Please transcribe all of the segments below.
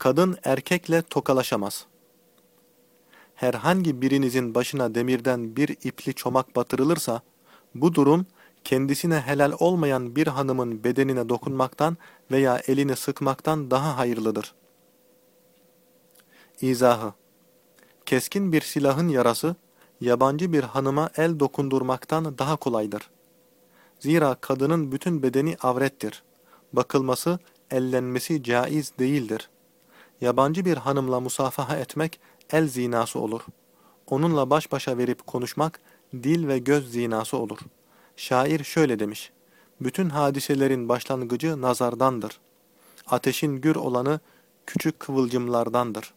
Kadın erkekle tokalaşamaz. Herhangi birinizin başına demirden bir ipli çomak batırılırsa, bu durum kendisine helal olmayan bir hanımın bedenine dokunmaktan veya elini sıkmaktan daha hayırlıdır. İzahı Keskin bir silahın yarası, yabancı bir hanıma el dokundurmaktan daha kolaydır. Zira kadının bütün bedeni avrettir. Bakılması, ellenmesi caiz değildir. Yabancı bir hanımla musafaha etmek el zinası olur. Onunla baş başa verip konuşmak dil ve göz zinası olur. Şair şöyle demiş, bütün hadiselerin başlangıcı nazardandır. Ateşin gür olanı küçük kıvılcımlardandır.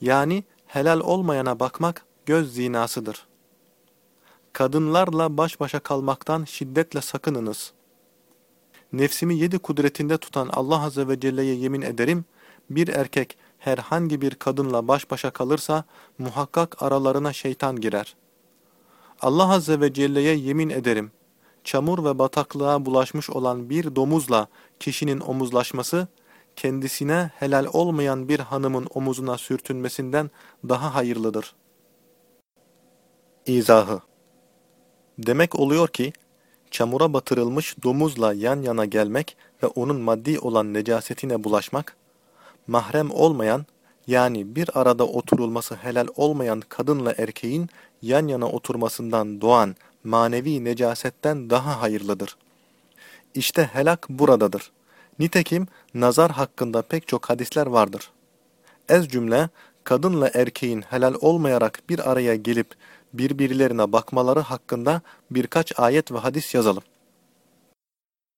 Yani helal olmayana bakmak göz zinasıdır. Kadınlarla baş başa kalmaktan şiddetle sakınınız. Nefsimi yedi kudretinde tutan Allah Azze ve Celle'ye yemin ederim, bir erkek herhangi bir kadınla baş başa kalırsa muhakkak aralarına şeytan girer. Allah Azze ve Celle'ye yemin ederim, çamur ve bataklığa bulaşmış olan bir domuzla kişinin omuzlaşması, kendisine helal olmayan bir hanımın omuzuna sürtünmesinden daha hayırlıdır. İzahı Demek oluyor ki, çamura batırılmış domuzla yan yana gelmek ve onun maddi olan necasetine bulaşmak, mahrem olmayan, yani bir arada oturulması helal olmayan kadınla erkeğin yan yana oturmasından doğan manevi necasetten daha hayırlıdır. İşte helak buradadır. Nitekim nazar hakkında pek çok hadisler vardır. Ez cümle, kadınla erkeğin helal olmayarak bir araya gelip birbirlerine bakmaları hakkında birkaç ayet ve hadis yazalım.